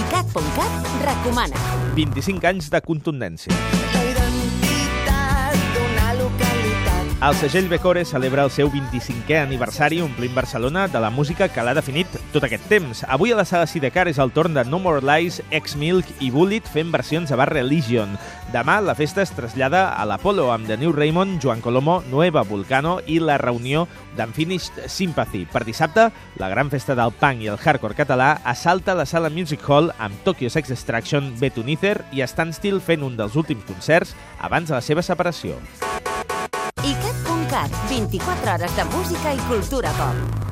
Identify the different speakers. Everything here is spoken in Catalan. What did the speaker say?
Speaker 1: ICAT.cat recomana.
Speaker 2: 25 anys de contundència. El segell Becore celebra el seu 25è aniversari omplint Barcelona de la música que l'ha definit tot aquest temps. Avui a la sala Sidecar és el torn de No More Lies, Ex-Milk i Bullet fent versions a Bar Religion. Demà la festa es trasllada a l'Apolo amb The New Raymond, Joan Colomo, Nueva Vulcano i la reunió d'Unfinished Sympathy. Per dissabte, la gran festa del punk i el hardcore català assalta la sala Music Hall amb Tokyo Sex Extraction, Betunizer i Standstill fent un dels últims concerts abans de la seva separació.
Speaker 1: ICAT.cat, 24 hores de música i cultura pop.